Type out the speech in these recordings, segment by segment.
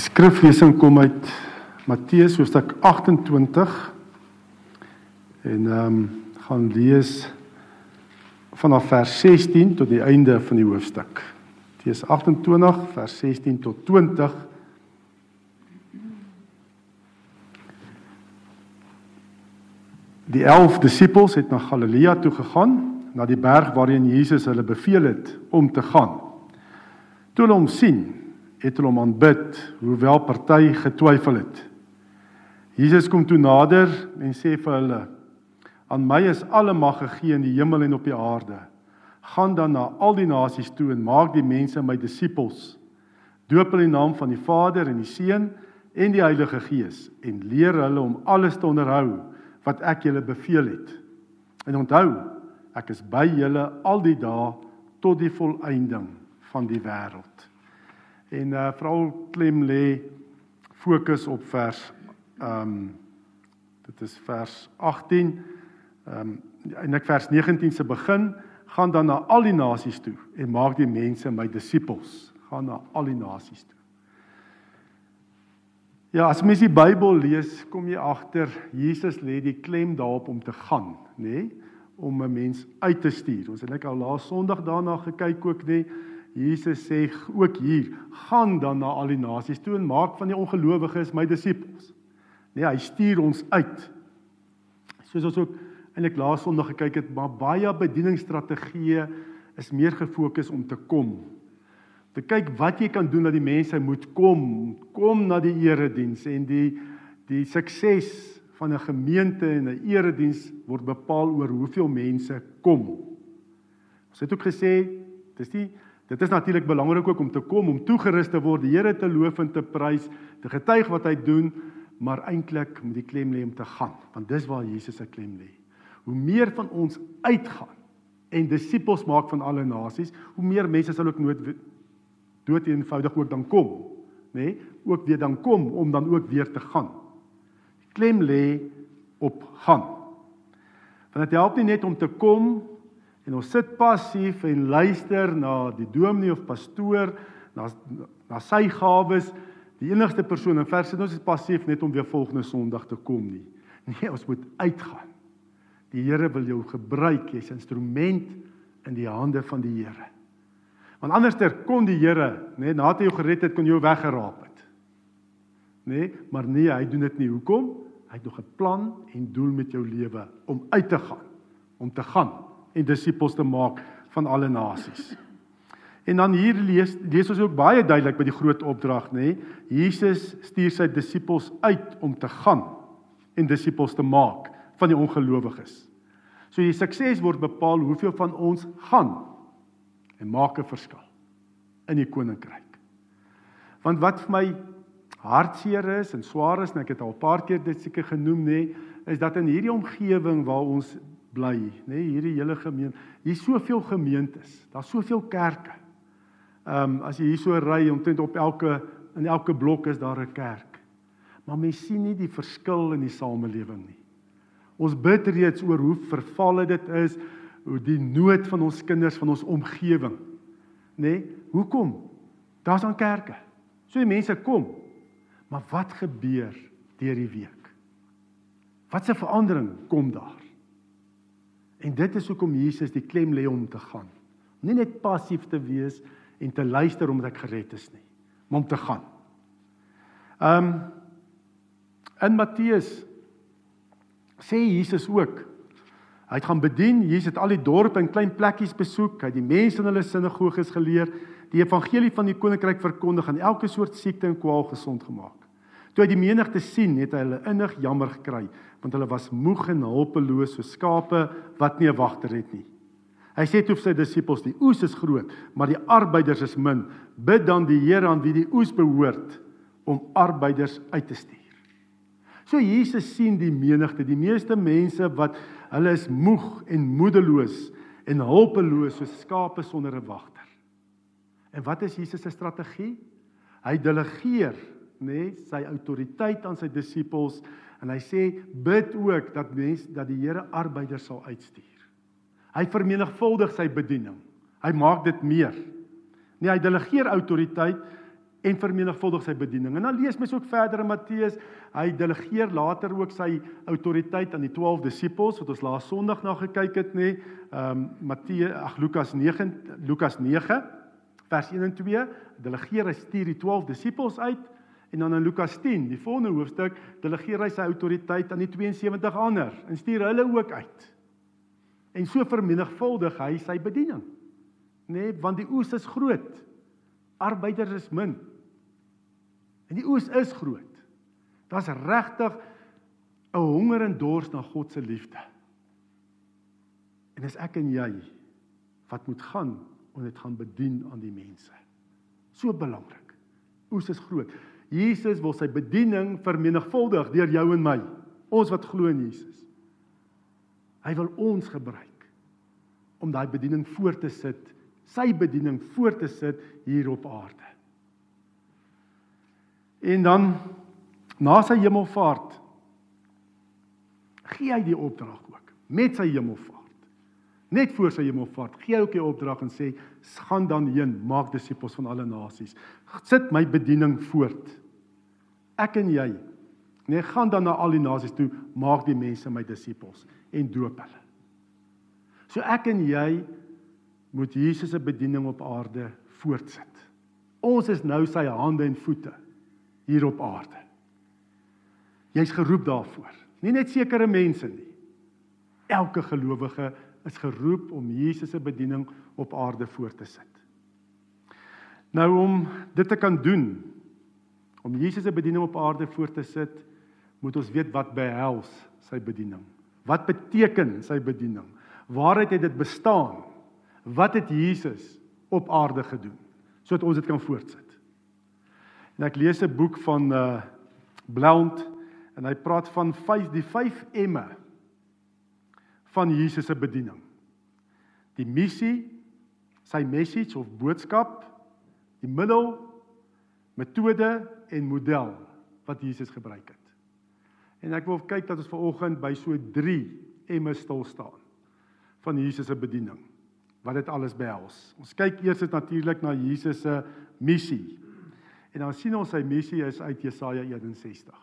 Die skriflesing kom uit Matteus hoofstuk 28 en ehm um, gaan lees vanaf vers 16 tot die einde van die hoofstuk. Matteus 28 vers 16 tot 20. Die 11 disippels het na Galilea toe gegaan, na die berg waarheen Jesus hulle beveel het om te gaan. Toe hulle hom sien, het hulle hom aanbid, hoewel party getwyfel het. Jesus kom toe nader en sê vir hulle: "Aan my is alle mag gegee in die hemel en op die aarde. Gaan dan na al die nasies toe en maak die mense my disippels. Doop hulle in die naam van die Vader en die Seun en die Heilige Gees en leer hulle om alles te onderhou wat ek julle beveel het. En onthou, ek is by julle al die dae tot die volëinding van die wêreld." En uh veral klem lê fokus op vers ehm um, dit is vers 18 ehm um, en ek vers 19 se begin gaan dan na al die nasies toe en maak die mense my disippels gaan na al die nasies toe. Ja, as mens die Bybel lees, kom jy agter Jesus lê die klem daarop om te gaan, nê, nee? om 'n mens uit te stuur. Ons het net al laas Sondag daarna gekyk ook, nê. Nee? Jesus sê ook hier, gaan dan na al die nasies toe en maak van die ongelowiges my disippels. Nee, hy stuur ons uit. Soos ons ook eintlik laas Sondag gekyk het, maar baie bedieningsstrategieë is meer gefokus om te kom. Te kyk wat jy kan doen dat die mense moet kom, kom na die erediens en die die sukses van 'n gemeente en 'n erediens word bepaal oor hoeveel mense kom. Ons het ook gesê dis nie Dit is natuurlik belangrik ook om te kom om toegerus te word, die Here te loof en te prys, te getuig wat hy doen, maar eintlik moet die klem lê om te gaan, want dis waar Jesus se klem lê. Hoe meer van ons uitgaan en disippels maak van alle nasies, hoe meer mense sal ook nood dood eenvoudig ook dan kom, nê? Nee? Ook weer dan kom om dan ook weer te gaan. Die klem lê op gaan. Want dit help nie net om te kom en ons sit passief en luister na die dominee of pastoor na na sy gawes. Die enigste persoon in vers sit ons is passief net om weer volgende sonderdag te kom nie. Nee ons moet uitgaan. Die Here wil jou gebruik jy's instrument in die hande van die Here. Want anderster kon die Here nê nadat hy jou gered het kon jy weggeraap het. Nê maar nee hy doen dit nie. Hoekom? Hy het nog 'n plan en doel met jou lewe om uit te gaan om te gaan en disippels te maak van alle nasies. En dan hier lees lees ons ook baie duidelik by die groot opdrag, nê? Jesus stuur sy disippels uit om te gaan en disippels te maak van die ongelowiges. So die sukses word bepaal hoeveel van ons gaan en maak 'n verskil in die koninkryk. Want wat vir my hartseer is en swaar is en ek het al 'n paar keer dit seker genoem nê, is dat in hierdie omgewing waar ons bly, nê, nee, hierdie hele gemeente. Hier's soveel gemeentes, daar's soveel kerke. Ehm um, as jy hier so ry omtrent op elke in elke blok is daar 'n kerk. Maar mens sien nie die verskil in die samelewing nie. Ons bid reeds oor hoe vervalle dit is, hoe die nood van ons kinders van ons omgewing. Nê? Nee, hoekom? Daar's dan kerke. So die mense kom. Maar wat gebeur deur die week? Wat 'n verandering kom daar? En dit is hoekom Jesus die klem lê om te gaan. Nie net passief te wees en te luister omdat ek gered is nie, maar om te gaan. Um in Matteus sê Jesus ook hy het gaan bedien, Jesus het al die dorpe en klein plekkies besoek, hy het die mense in hulle sinagoges geleer, die evangelie van die koninkryk verkondig en elke soort siekte en kwaal gesond gemaak. Toe hy die menigte sien, het hy hulle innig jammer gekry, want hulle was moeg en hulpeloos so skape wat nie 'n wagter het nie. Hy sê toe vir sy disippels: "Die oes is groot, maar die arbeiders is min. Bid dan die Here aan wie die oes behoort om arbeiders uit te stuur." So Jesus sien die menigte, die meeste mense wat hulle is moeg en moedeloos en hulpeloos so skape sonder 'n wagter. En wat is Jesus se strategie? Hy delegeer nê, nee, sy autoriteit aan sy disippels en hy sê bid ook dat mense dat die Here arbeiders sal uitstuur. Hy vermenigvuldig sy bediening. Hy maak dit meer. Nee, hy delegeer autoriteit en vermenigvuldig sy bediening. En dan lees mens ook verder in Matteus, hy delegeer later ook sy autoriteit aan die 12 disippels wat ons laas Sondag na gekyk het nê. Ehm um, Matteus ag Lukas 9 Lukas 9 vers 1 en 2 delegeer hy stuur die 12 disippels uit en dan in Lukas 10 die volgende hoofstuk delegeer hy sy autoriteit aan die 72 ander en stuur hulle ook uit. En so vermenigvuldig hy sy bediening. Nê, nee, want die oes is groot. Arbeiders is min. En die oes is groot. Daar's regtig 'n honger en dors na God se liefde. En dis ek en jy wat moet gaan en dit gaan bedien aan die mense. So belangrik. Oes is groot. Jesus wil sy bediening vermenigvuldig deur jou en my. Ons wat glo in Jesus. Hy wil ons gebruik om daai bediening voort te sit, sy bediening voort te sit hier op aarde. En dan na sy hemelvaart gee hy die opdrag ook met sy hemelvaart. Net voor sy hemelvaart gee hy ook die opdrag en sê gaan dan heen maak disippels van alle nasies. Sit my bediening voort. Ek en jy nee gaan dan na al die nasies toe maak die mense my disippels en doop hulle. So ek en jy moet Jesus se bediening op aarde voortsit. Ons is nou sy hande en voete hier op aarde. Jy's geroep daarvoor. Nie net sekere mense nie. Elke gelowige is geroep om Jesus se bediening op aarde voort te sit. Nou om dit te kan doen, om Jesus se bediening op aarde voort te sit, moet ons weet wat behels sy bediening. Wat beteken sy bediening? Waaruit het dit bestaan? Wat het Jesus op aarde gedoen sodat ons dit kan voortsit? En ek lees 'n boek van uh Blount en hy praat van vyf die vyf emme van Jesus se bediening. Die missie, sy message of boodskap, die middel, metode en model wat Jesus gebruik het. En ek wil kyk dat ons vanoggend by so 3 emme stil staan van Jesus se bediening. Wat dit alles behels. Ons kyk eers natuurlik na Jesus se missie. En dan sien ons sy missie is uit Jesaja 61.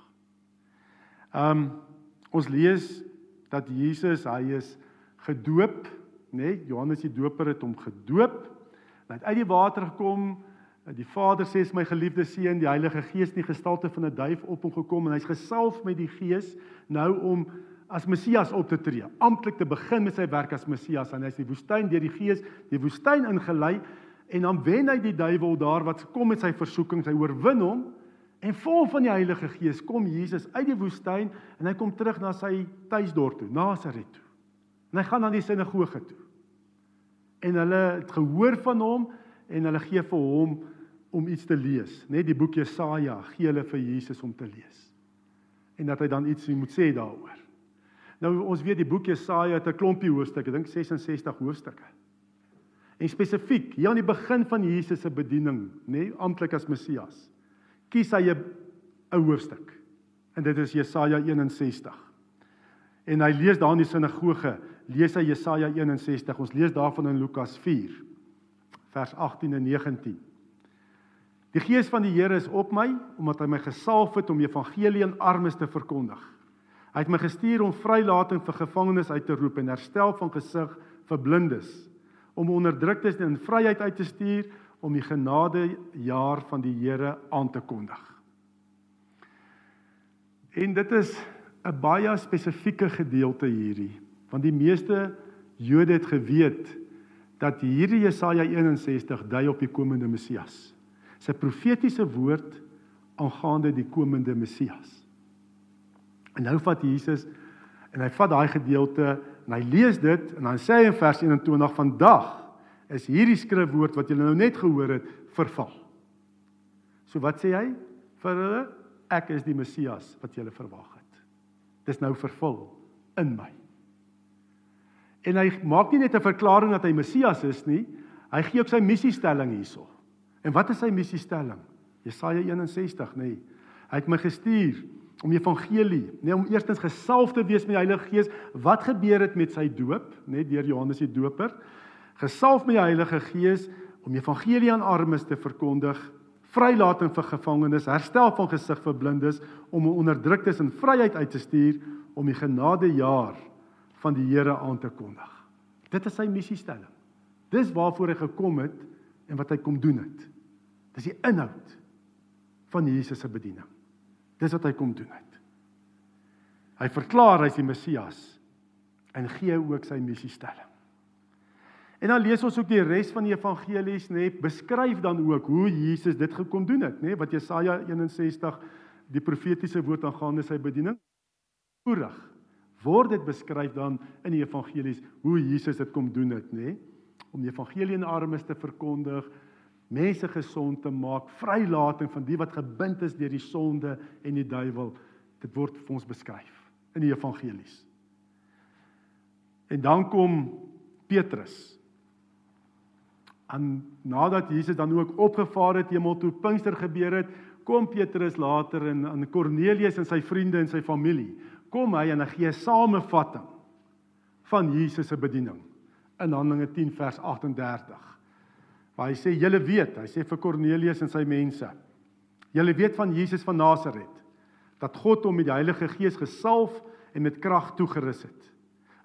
Ehm um, ons lees dat Jesus, hy is gedoop, nê? Nee, Johannes die Doper het hom gedoop. Hy het uit die water gekom. Die Vader sê is my geliefde seun, die Heilige Gees in die gestalte van 'n duif op hom gekom en hy's gesalf met die Gees nou om as Messias op te tree, amptelik te begin met sy werk as Messias en hy's die woestyn deur die Gees, die woestyn ingelei en dan wen hy die duiwel daar wat kom met sy versoekings, hy oorwin hom en vol van die Heilige Gees kom Jesus uit die woestyn en hy kom terug na sy tuisdorp toe, Nasaret toe. En hy gaan na die sinagoge toe. En hulle het gehoor van hom en hulle gee vir hom om iets te lees, net die boek Jesaja gee hulle vir Jesus om te lees. En dat hy dan iets moet sê daaroor. Nou ons weet die boek Jesaja het 'n klompie hoofstukke, ek dink 66 hoofstukke. En spesifiek hier aan die begin van Jesus se bediening, nê, nee, amptelik as Messias, kies hy 'n hoofstuk. En dit is Jesaja 61. En hy lees daar in die sinagoge, lees hy Jesaja 61. Ons lees daarvan in Lukas 4 vers 18 en 19. Die gees van die Here is op my omdat hy my gesalf het om evangelie aan armes te verkondig. Hy het my gestuur om vrylating vir gevangenes uit te roep en herstel van gesig vir blindes om onderdruktes in vryheid uit te stuur om die genade jaar van die Here aan te kondig. En dit is 'n baie spesifieke gedeelte hierdie, want die meeste Jode het geweet dat hierdie Jesaja 61 dui op die komende Messias. Sy profetiese woord aangaande die komende Messias. En nou vat Jesus en hy vat daai gedeelte En hy lees dit en dan sê hy in vers 21 vandag is hierdie skrifwoord wat julle nou net gehoor het verval. So wat sê hy vir hulle? Ek is die Messias wat julle verwag het. Dis nou vervul in my. En hy maak nie net 'n verklaring dat hy Messias is nie, hy gee ook sy missiestelling hierso. En wat is sy missiestelling? Jesaja 61, nê. Nee. Hy het my gestuur om evangelie, nee om eerstens gesalf te wees met die Heilige Gees. Wat gebeur het met sy doop, net nee, deur Johannes die Doper? Gesalf met die Heilige Gees om evangelie aan armes te verkondig, vrylating vir gevangenes, herstel van gesig vir blindes, om onderdruktes in vryheid uit te stuur om die genadejaar van die Here aan te kondig. Dit is sy missiestelling. Dis waarvoor hy gekom het en wat hy kom doen het. Dis die inhoud van Jesus se bediening. Dis wat hy kom doen het. Hy verklaar hy's die Messias en gee ook sy missiestelling. En dan lees ons ook die res van die evangelies, nê, beskryf dan ook hoe Jesus dit gekom doen het, nê, wat Jesaja 61 die profetiese woord aangaande sy bediening voerig. Word dit beskryf dan in die evangelies hoe Jesus dit kom doen het, nê, om die evangelie aan armes te verkondig, mense gesond te maak, vrylating van die wat gebind is deur die sonde en die duiwel. Dit word vir ons beskryf in die evangelies. En dan kom Petrus En nadat Jesus dan ook opgevaar het hemel toe Pinkster gebeur het, kom Petrus later en aan Kornelius en sy vriende en sy familie. Kom hy en hy gee 'n samevatting van Jesus se bediening in Handelinge 10 vers 38. Waar hy sê julle weet, hy sê vir Kornelius en sy mense. Julle weet van Jesus van Nasaret dat God hom met die Heilige Gees gesalf en met krag toegerus het.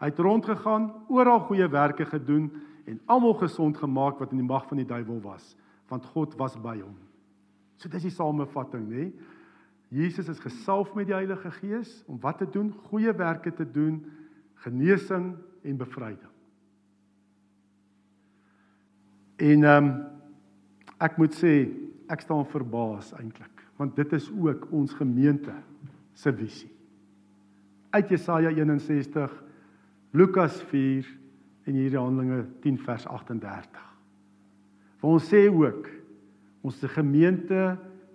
Hy het rondgegaan, oral goeie werke gedoen en almal gesond gemaak wat in die mag van die duiwel was, want God was by hom. So dis die samevatting, nê? Jesus is gesalf met die Heilige Gees om wat te doen? Goeie werke te doen, genesing en bevryding. En ehm um, ek moet sê ek staan verbaas eintlik, want dit is ook ons gemeente se visie. Uit Jesaja 61, Lukas 4 in hierdie Handelinge 10 vers 38. Waar ons sê ook ons gemeente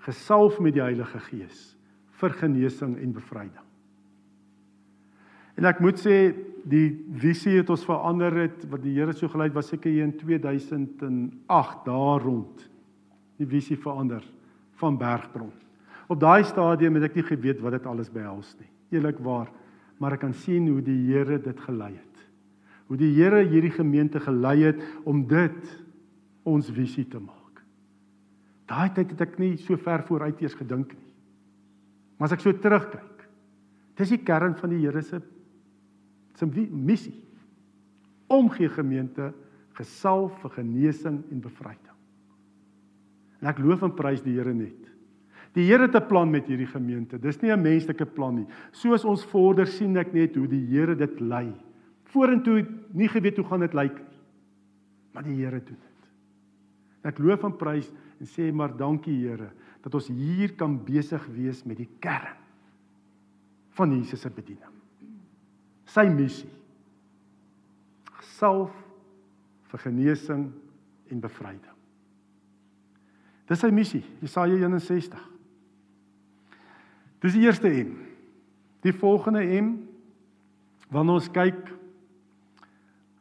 gesalf met die Heilige Gees vir genesing en bevryding. En ek moet sê die visie het ons verander het wat die Here so gelei het was seker in 2008 daar rond. Die visie verander van Bergbron. Op daai stadium het ek nie geweet wat dit alles behels nie. Eerlikwaar, maar ek kan sien hoe die Here dit gelei het hoe die Here hierdie gemeente gelei het om dit ons visie te maak. Daai tyd het ek nie so ver vooruit eers gedink nie. Maar as ek so terugkyk, dis die kern van die Here se se missie. Omgee gemeente gesalf vir genesing en bevryding. En ek loof en prys die Here net. Die Here het 'n plan met hierdie gemeente. Dis nie 'n menslike plan nie. Soos ons vorder sien ek net hoe die Here dit lei vorentoe nie geweet hoe gaan dit lyk nie. Maar die Here doen dit. Ek loof en prys en sê maar dankie Here dat ons hier kan besig wees met die kern van Jesus se bediening. Sy missie. Gesalf vir genesing en bevryding. Dis sy missie, Jesaja 61. Dis die eerste M. Die volgende M wanneer ons kyk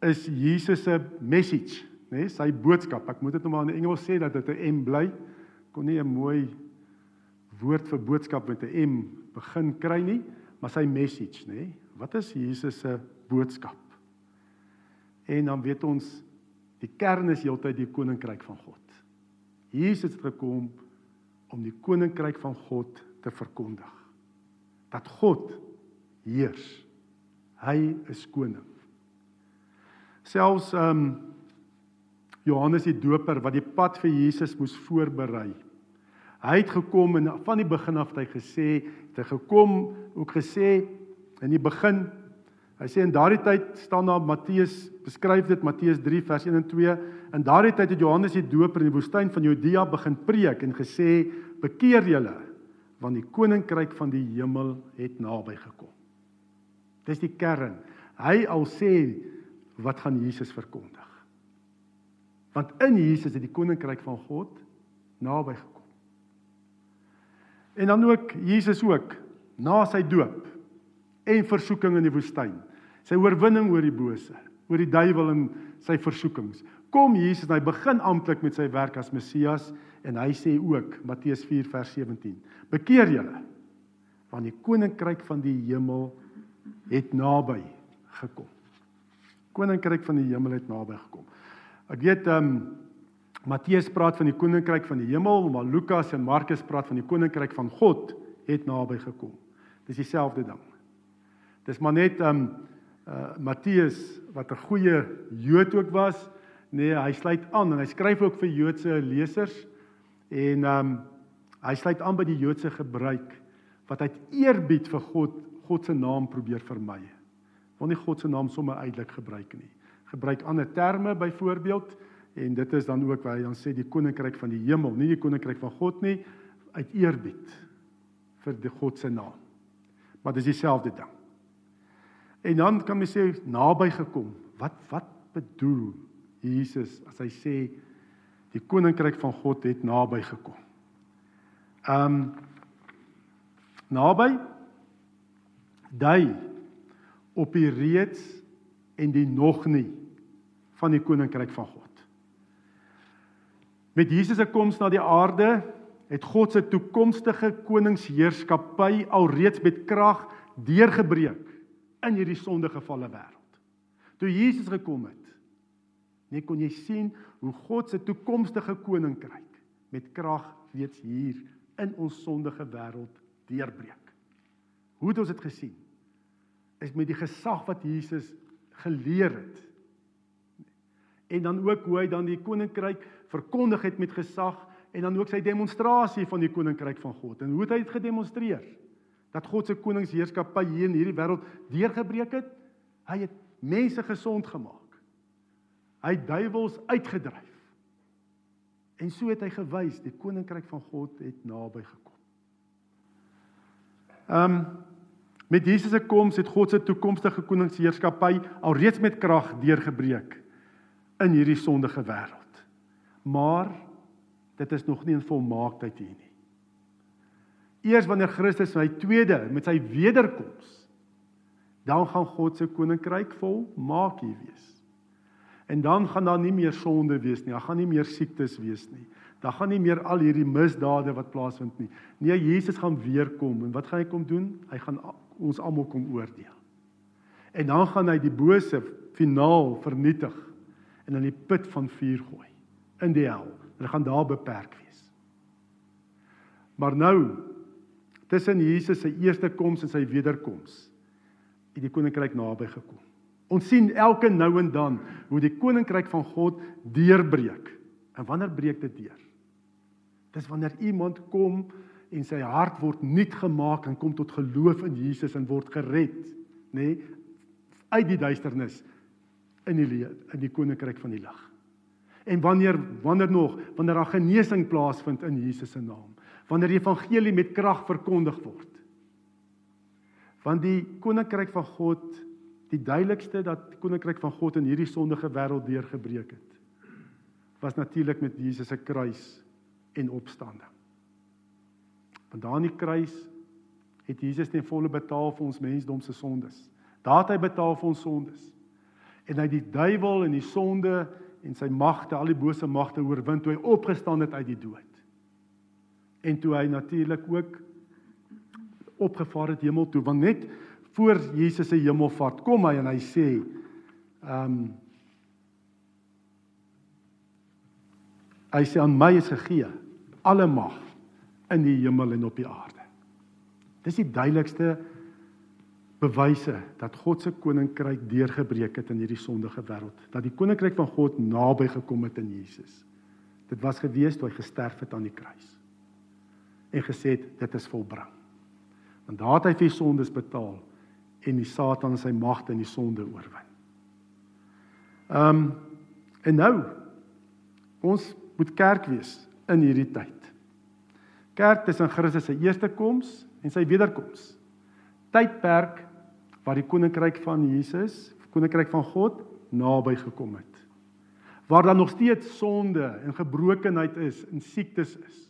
is Jesus se message, nê, nee, sy boodskap. Ek moet dit nou maar in Engels sê dat dit 'n M bly. Kon nie 'n mooi woord vir boodskap met 'n M begin kry nie, maar sy message, nê. Nee. Wat is Jesus se boodskap? En dan weet ons die kern is heeltyd die koninkryk van God. Jesus het gekom om die koninkryk van God te verkondig. Dat God heers. Hy is koning selfs ehm um, Johannes die Doper wat die pad vir Jesus moes voorberei. Hy het gekom en van die begin af het hy gesê, het hy gekom ook gesê in die begin Hy sê in daardie tyd staan daar Matteus beskryf dit Matteus 3 vers 1 en 2. In daardie tyd het Johannes die Doper in die woestyn van Judea begin preek en gesê: "Bekeer julle, want die koninkryk van die hemel het naby gekom." Dis die kern. Hy al sê wat gaan Jesus verkondig. Want in Jesus het die koninkryk van God naby gekom. En dan ook Jesus ook na sy doop en versoeking in die woestyn. Sy oorwinning oor die bose, oor die duiwel en sy versoekings. Kom Jesus en hy begin amptelik met sy werk as Messias en hy sê ook Matteus 4 vers 17: Bekeer julle want die koninkryk van die hemel het naby gekom koninkryk van die hemel het naby gekom. Ek weet ehm um, Matteus praat van die koninkryk van die hemel, maar Lukas en Markus praat van die koninkryk van God het naby gekom. Dis dieselfde ding. Dis maar net um uh Matteus wat 'n goeie Jood ook was, nee, hy sluit aan en hy skryf ook vir Joodse lesers en um hy sluit aan by die Joodse gebruik wat uit eerbied vir God God se naam probeer vermy. Wil nie God se naam sommer uitelik gebruik nie. Gebruik ander terme byvoorbeeld en dit is dan ook waar hy dan sê die koninkryk van die hemel, nie die koninkryk van God nie, uit eerbied vir die God se naam. Maar dis dieselfde ding. En dan kan mens sê naby gekom. Wat wat bedoel Jesus as hy sê die koninkryk van God het naby gekom? Ehm um, naby dui op die reeds en die nog nie van die koninkryk van God. Met Jesus se koms na die aarde het God se toekomstige koningsheerskappy alreeds met krag deurgebreek in hierdie sondegevalle wêreld. Toe Jesus gekom het, net kon jy sien hoe God se toekomstige koninkryk met krag reeds hier in ons sondige wêreld deurbreek. Hoe het ons dit gesien? Is met die gesag wat Jesus geleer het. En dan ook hoe hy dan die koninkryk verkondig het met gesag en dan ook sy demonstrasie van die koninkryk van God. En hoe het hy dit gedemonstreer? Dat God se koningsheerskappy hier in hierdie wêreld deurgebreek het. Hy het mense gesond gemaak. Hy het duiwels uitgedryf. En so het hy gewys die koninkryk van God het naby gekom. Ehm um, met Jesus se koms het God se toekomstige koningsheerskappy alreeds met krag deurgebreek in hierdie sondige wêreld. Maar dit is nog nie in volmaaktheid hier nie. Eers wanneer Christus sy tweede met sy wederkoms dan gaan God se koninkryk volmaak hier wees. En dan gaan daar nie meer sonde wees nie. Daar gaan nie meer siektes wees nie. Daar gaan nie meer al hierdie misdade wat plaasvind nie. Nee, Jesus gaan weer kom en wat gaan hy kom doen? Hy gaan ons almal kom oordeel. En dan gaan hy die bose finaal vernietig en in die put van vuur gooi in die hel. Hulle gaan daar beperk wees. Maar nou tussen Jesus se eerste koms en sy wederkoms het die koninkryk naby gekom. Ons sien elke nou en dan hoe die koninkryk van God deurbreek. En wanneer breek dit deur? Dis wanneer iemand kom en sy hart word nuut gemaak en kom tot geloof in Jesus en word gered, nê, nee, uit die duisternis in die in die koninkryk van die lig. En wanneer wanneer nog wanneer daar genesing plaasvind in Jesus se naam, wanneer die evangelie met krag verkondig word. Want die koninkryk van God die duidelikste dat die koninkryk van God in hierdie sondige wêreld deurgebreek het was natuurlik met Jesus se kruis en opstanding. Want daar aan die kruis het Jesus ten volle betaal vir ons mensdom se sondes. Daar het hy betaal vir ons sondes. En hy het die duiwel en die sonde en sy magte, al die bose magte oorwin toe hy opgestaan het uit die dood. En toe hy natuurlik ook opgevaar het hemel toe, want net voor Jesus se hemelvaart kom hy en hy sê ehm um, hy sê aan my is gegee alle mag in die hemel en op die aarde. Dis die duidelikste bewyse dat God se koninkryk deurgebreek het in hierdie sondige wêreld, dat die koninkryk van God naby gekom het in Jesus. Dit was gewees toe hy gesterf het aan die kruis en gesê het dit is volbring. Want daar het hy vir sondes betaal en die Satan sy magte en die sonde oorwin. Ehm um, en nou ons moet kerk wees in hierdie tyd. Kerk tussen Christus se eerste koms en sy wederkoms. Tydperk waar die koninkryk van Jesus, koninkryk van God naby gekom het. Waar daar nog steeds sonde en gebrokenheid is en siektes is,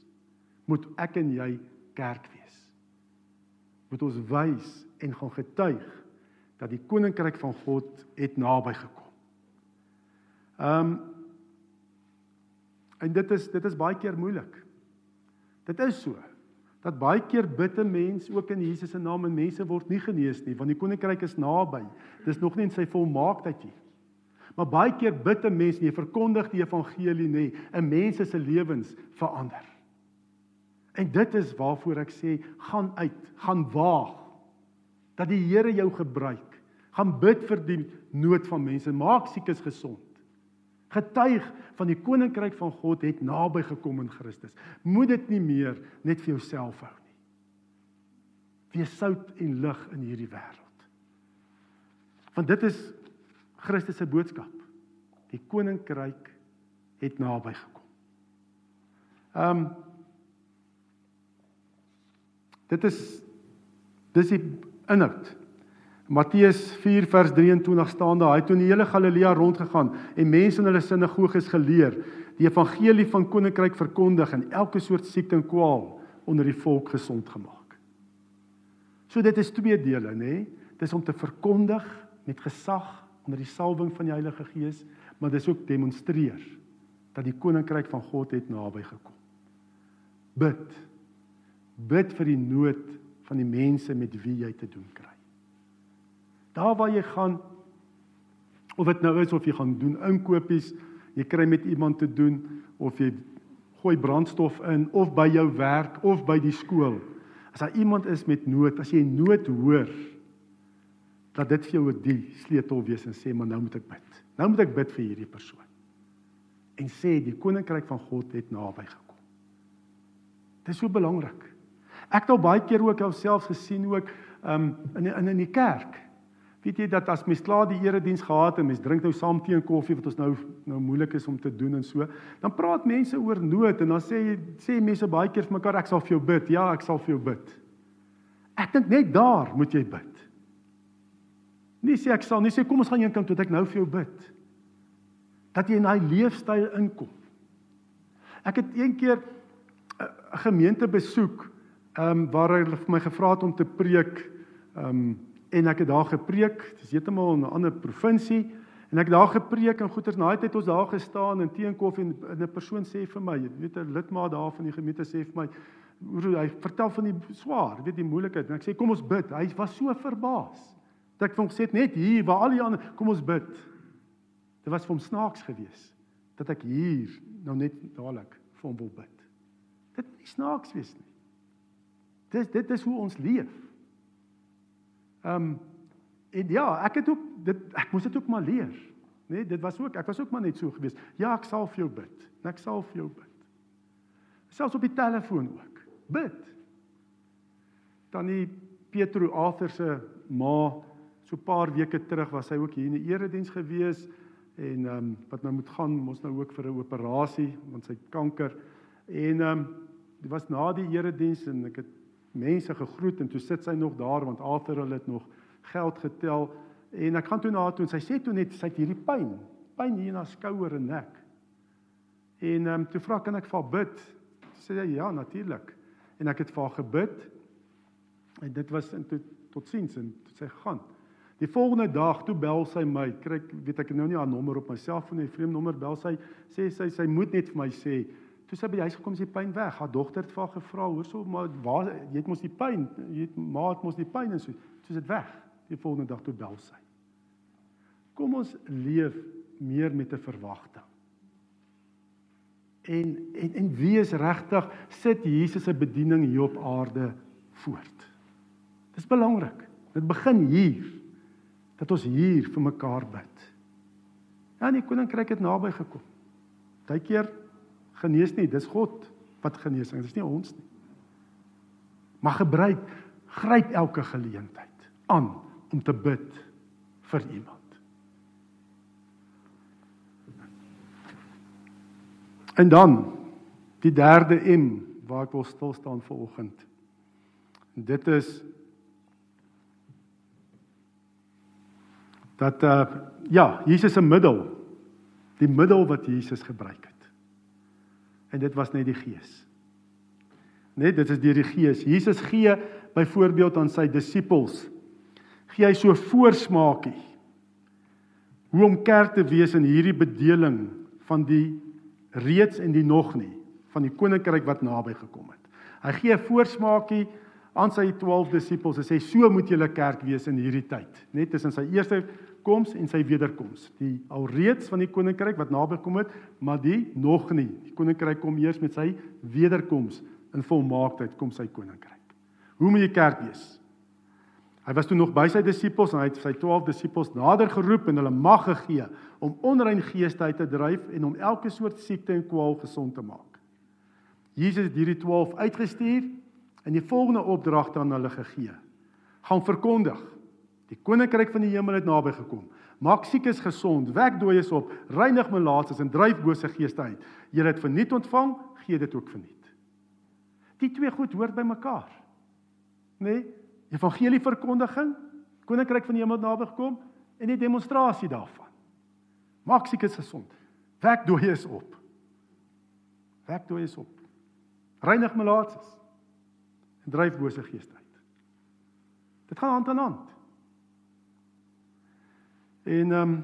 moet ek en jy kerk wees. Moet ons wys en gaan getuig dat die koninkryk van God het naby gekom. Ehm um, en dit is dit is baie keer moeilik. Dit is so dat baie keer bid 'n mens ook in Jesus se naam en mense word nie genees nie want die koninkryk is naby. Dis nog nie in sy volmaaktheid nie. Maar baie keer bid 'n mens nie, verkondig die evangelie nie, 'n mens se lewens verander. En dit is waarvoor ek sê, gaan uit, gaan waag dat die Here jou gebruik. Gaan bid vir die nood van mense, maak siekes gesond. Getuig van die koninkryk van God het naby gekom in Christus. Moet dit nie meer net vir jouself hou nie. Wees sout en lig in hierdie wêreld. Want dit is Christus se boodskap. Die koninkryk het naby gekom. Ehm um, Dit is dis die inhoud. Matteus 4 vers 23 staan daar, hy het in die hele Galilea rondgegaan en mense in hulle sinagoges geleer, die evangelie van koninkryk verkondig en elke soort siekte en kwaal onder die volk gesond gemaak. So dit is twee dele, nê? Dis om te verkondig met gesag onder die salwing van die Heilige Gees, maar dis ook demonstreer dat die koninkryk van God het naby gekom. Bid Bid vir die nood van die mense met wie jy te doen kry. Daar waar jy gaan of dit nou is of jy gaan doen inkopies, jy kry met iemand te doen of jy gooi brandstof in of by jou werk of by die skool. As daar iemand is met nood, as jy nood hoor, dat dit vir jou die sleutel wees en sê maar nou moet ek bid. Nou moet ek bid vir hierdie persoon. En sê die koninkryk van God het naby gekom. Dit is so belangrik. Ek het al baie keer ook alself gesien ook um in in in die kerk. Weet jy dat as mens klaar die erediens gehad en mens drink nou saam tee en koffie wat ons nou nou moeilik is om te doen en so, dan praat mense oor nood en dan sê sê mense baie keer vir mekaar ek sal vir jou bid. Ja, ek sal vir jou bid. Ek dink net daar moet jy bid. Nie sê ek sal nie sê kom ons gaan een kant toe ek nou vir jou bid. Dat jy in daai leefstyl inkom. Ek het een keer 'n gemeente besoek ehm um, waar hulle vir my gevra het om te preek ehm um, en ek het daar gepreek. Dis heeltemal in 'n ander provinsie en ek het daar gepreek en goeters naai tyd ons daar gestaan en tee en koffie en 'n persoon sê vir my, weet 'n lidmaat daar van die gemeente sê vir my hoe hy vertel van die swaar, weet die moeilikheid en ek sê kom ons bid. Hy was so verbaas. Dat ek vir hom gesê het net hier waar al die ander kom ons bid. Dit was vir hom snaaks geweest dat ek hier nou net dadelik vir hom wil bid. Dit is snaaks wees nie. Dis dit is hoe ons leef. Ehm um, en ja, ek het ook dit ek moes dit ook maar leer. Nee, dit was ook ek was ook maar net so gewees. Ja, ek sal vir jou bid. Ek sal vir jou bid. Selfs op die telefoon ook. Bid. Tannie Petro Arthur se ma so 'n paar weke terug was sy ook hier in die erediens gewees en ehm um, wat nou moet gaan, mos nou ook vir 'n operasie want sy kanker en ehm um, dit was na die erediens en ek het mense gegroet en toe sit sy nog daar want Arthur hulle het nog geld getel en ek gaan toe na haar toe en sy sê toe net sy het hierdie pyn, pyn hier in haar skouer en nek. En ehm um, toe vra kan ek vir haar bid? Sê sy ja, natuurlik. En ek het vir haar gebid. En dit was in tot totsiens en toe sy gaan. Die volgende dag toe bel sy my, kry weet ek nou nie haar nommer op my selfoon nie, vreemde nommer bel sy, sê sy sy moet net vir my sê Toe sy by die huis gekom is die pyn weg. Haar dogter het vir haar gevra, "Hoorso, maar waar jy het mos die pyn, jy het maar het mos die pyn en so." Toe is dit weg. Die volgende dag toe bel sy. Kom ons leef meer met 'n verwagting. En en en wees regtig sit Jesus se bediening hier op aarde voort. Dis belangrik. Dit begin hier dat ons hier vir mekaar bid. Ja, die koninkryk het naby gekom. Partykeer genees nie, dis God wat genesing, dis nie ons nie. Maar gebruik gryp elke geleentheid aan om te bid vir iemand. En dan die derde M waar ek wil stil staan vir oggend. Dit is dat uh ja, Jesus se middel, die middel wat Jesus gebruik het en dit was net die Gees. Net dit is deur die Gees. Jesus gee byvoorbeeld aan sy disippels gee hy so voorsmaakie hoe om kerk te wees in hierdie bedeling van die reeds en die nog nie van die koninkryk wat naby gekom het. Hy gee 'n voorsmaakie aan sy 12 disippels en sê so moet julle kerk wees in hierdie tyd, net tussen sy eerste koms en sy wederkoms. Die alreeds van die koninkryk wat naby kom het, maar die nog nie. Die koninkryk kom eers met sy wederkoms in volmaaktheid kom sy koninkryk. Hoe moet die kerk wees? Hy was toe nog by sy disippels en hy het sy 12 disippels nader geroep en hulle mag gegee om onrein geeste uit te dryf en om elke soort siekte en kwaal gesond te maak. Jesus het hierdie 12 uitgestuur en die volgende opdrag aan hulle gegee: Gaan verkondig. Die koninkryk van die hemel het naby gekom. Maak siekes gesond, wek dooies op, reinig melaatses en dryf bose geeste uit. Julle het verniet ontvang, gee dit ook verniet. Die twee goed hoort by mekaar. Nê? Nee? evangelie verkondiging, koninkryk van die hemel naby gekom en die demonstrasie daarvan. Maak siekes gesond. Wek dooies op. Wek dooies op. Reinig melaatses en dryf bose geeste uit. Dit gaan hand aan hand. En ehm um,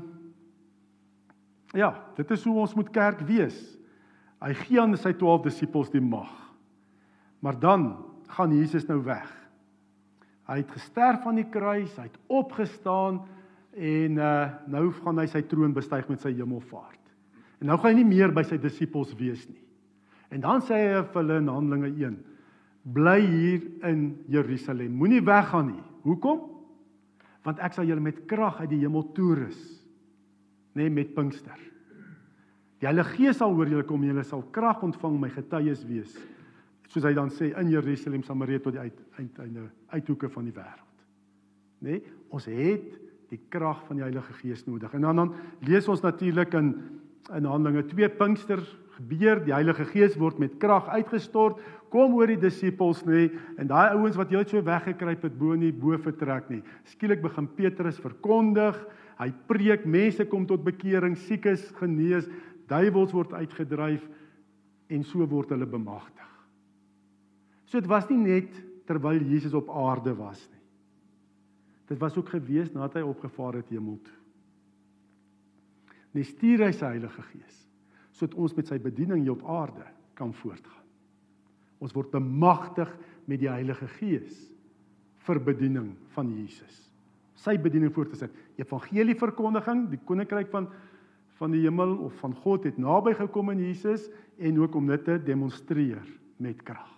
ja, dit is hoe ons moet kerk wees. Hy gee aan sy 12 disippels die mag. Maar dan gaan Jesus nou weg. Hy het gesterf aan die kruis, hy het opgestaan en uh nou gaan hy sy troon bestyg met sy hemelvaart. En nou gaan hy nie meer by sy disippels wees nie. En dan sê hy vir hulle in Handelinge 1: Bly hier in Jerusalem. Moenie weggaan nie. Hoekom? Want ek sal julle met krag uit die hemel toerus, nê, nee, met Pinkster. Die Heilige Gees sal oor julle kom en julle sal krag ontvang my getuies wees soos hy dan sê in Jerusalem, Samaria tot die uiteinde uithoeke van die wêreld. Nê? Nee, ons het die krag van die Heilige Gees nodig. En dan dan lees ons natuurlik in in Handelinge 2 Pinkster gebeur, die Heilige Gees word met krag uitgestort, kom oor die disippels nê, en daai ouens wat heeltyd so weggekruip het bo in die bo vertrek nie. Skielik begin Petrus verkondig, hy preek, mense kom tot bekering, siekes genees, duiwels word uitgedryf en so word hulle bemagtig. So dit was nie net terwyl Jesus op aarde was nie. Dit was ook gewees nadat hy opgevaar het hemel toe. Nee, stuur hy sy Heilige Gees sodat ons met sy bediening hier op aarde kan voortgaan. Ons word bemagtig met die Heilige Gees vir bediening van Jesus. Sy bediening voort te sit. Evangelie verkondiging, die koninkryk van van die hemel of van God het naby gekom in Jesus en ook om dit te demonstreer met krag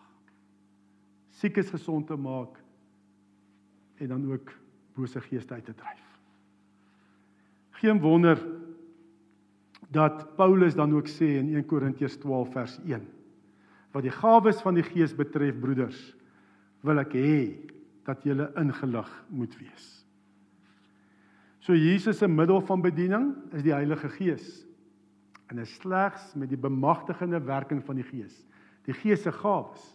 siekes gesond te maak en dan ook bose geeste uit te dryf. Geen wonder dat Paulus dan ook sê in 1 Korintiërs 12 vers 1 wat die gawes van die Gees betref broeders wil ek hê dat julle ingelig moet wees. So Jesus se middel van bediening is die Heilige Gees en is slegs met die bemagtigende werking van die Gees, die Gees se gawes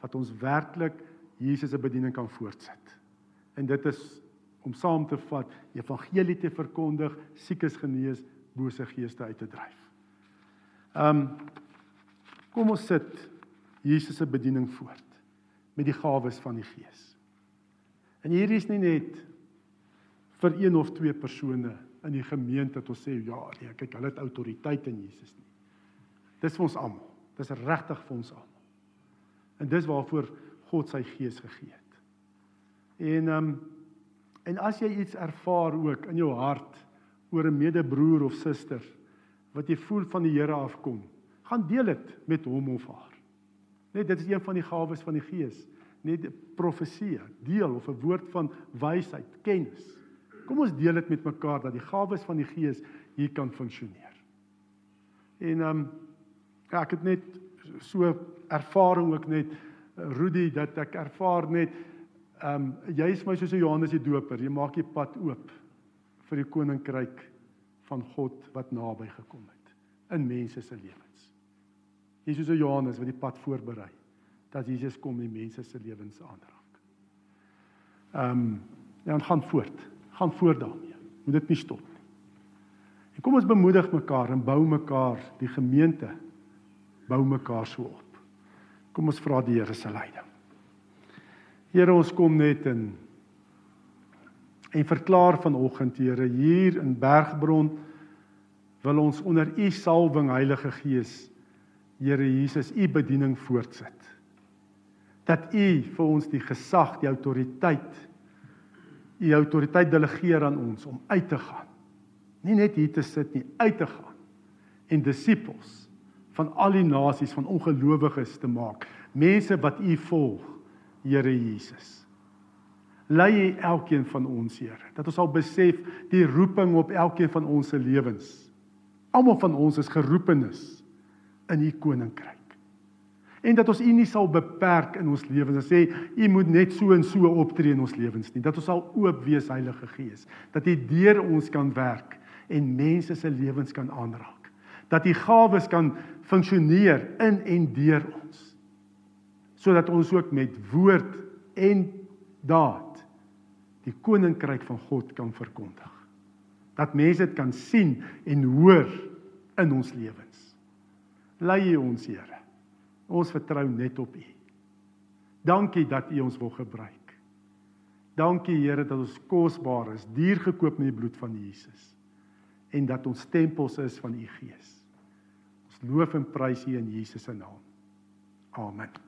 wat ons werklik Jesus se bediening kan voortsit. En dit is om saam te vat, evangelie te verkondig, siekes genees, bose geeste uit te dryf. Um kom ons sit Jesus se bediening voort met die gawes van die Gees. En hierdie is nie net vir een of twee persone in die gemeente wat ons sê ja, nee, kyk, hulle het autoriteit in Jesus nie. Dis vir ons almal. Dis regtig vir ons almal. En dis waarvoor God sy gees gegee het. En ehm um, en as jy iets ervaar ook in jou hart oor 'n medebroer of suster wat jy voel van die Here afkom, gaan deel dit met hom of haar. Net dit is een van die gawes van die Gees, net profesie, deel of 'n woord van wysheid, kennis. Kom ons deel dit met mekaar dat die gawes van die Gees hier kan funksioneer. En ehm um, ja, ek het net so ervaring ook net Rudy dat ek ervaar net ehm um, jy is my soos 'n Johannes die Doper, jy maak die pad oop vir die koninkryk van God wat naby gekom het in mense se lewens. Jy is soos 'n Johannes wat die pad voorberei dat Jesus kom en mense se lewens aanraak. Ehm um, ja, en gaan voort. Gaan voort daarmee. Moet dit nie stop nie. En kom ons bemoedig mekaar en bou mekaar die gemeente bou mekaar so op. Kom ons vra die Here se leiding. Here, ons kom net in en verklaar vanoggend, Here, hier in Bergbron wil ons onder U salwing, Heilige Gees, Here Jesus, U bediening voortsit. Dat U vir ons die gesag, die autoriteit, U autoriteit delegeer aan ons om uit te gaan. Nie net hier te sit nie, uit te gaan en disippels van al die nasies van ongelowiges te maak, mense wat U volg, Here Jesus. Lei U elkeen van ons, Here, dat ons sal besef die roeping op elkeen van ons se lewens. Almal van ons is geroepenes in U koninkryk. En dat ons U nie sal beperk in ons lewens en sê U moet net so en so optree in ons lewens nie. Dat ons sal oop wees Heilige Gees, dat U deur ons kan werk en mense se lewens kan aanraak dat die gawes kan funksioneer in en deur ons sodat ons ook met woord en daad die koninkryk van God kan verkondig. Dat mense dit kan sien en hoor in ons lewens. Lei U ons Here. Ons vertrou net op U. Dankie dat U ons wil gebruik. Dankie Here dat ons kosbaar is duur gekoop met die bloed van Jesus. En dat ons tempels is van U Gees. Loof en prys U in Jesus se naam. Amen.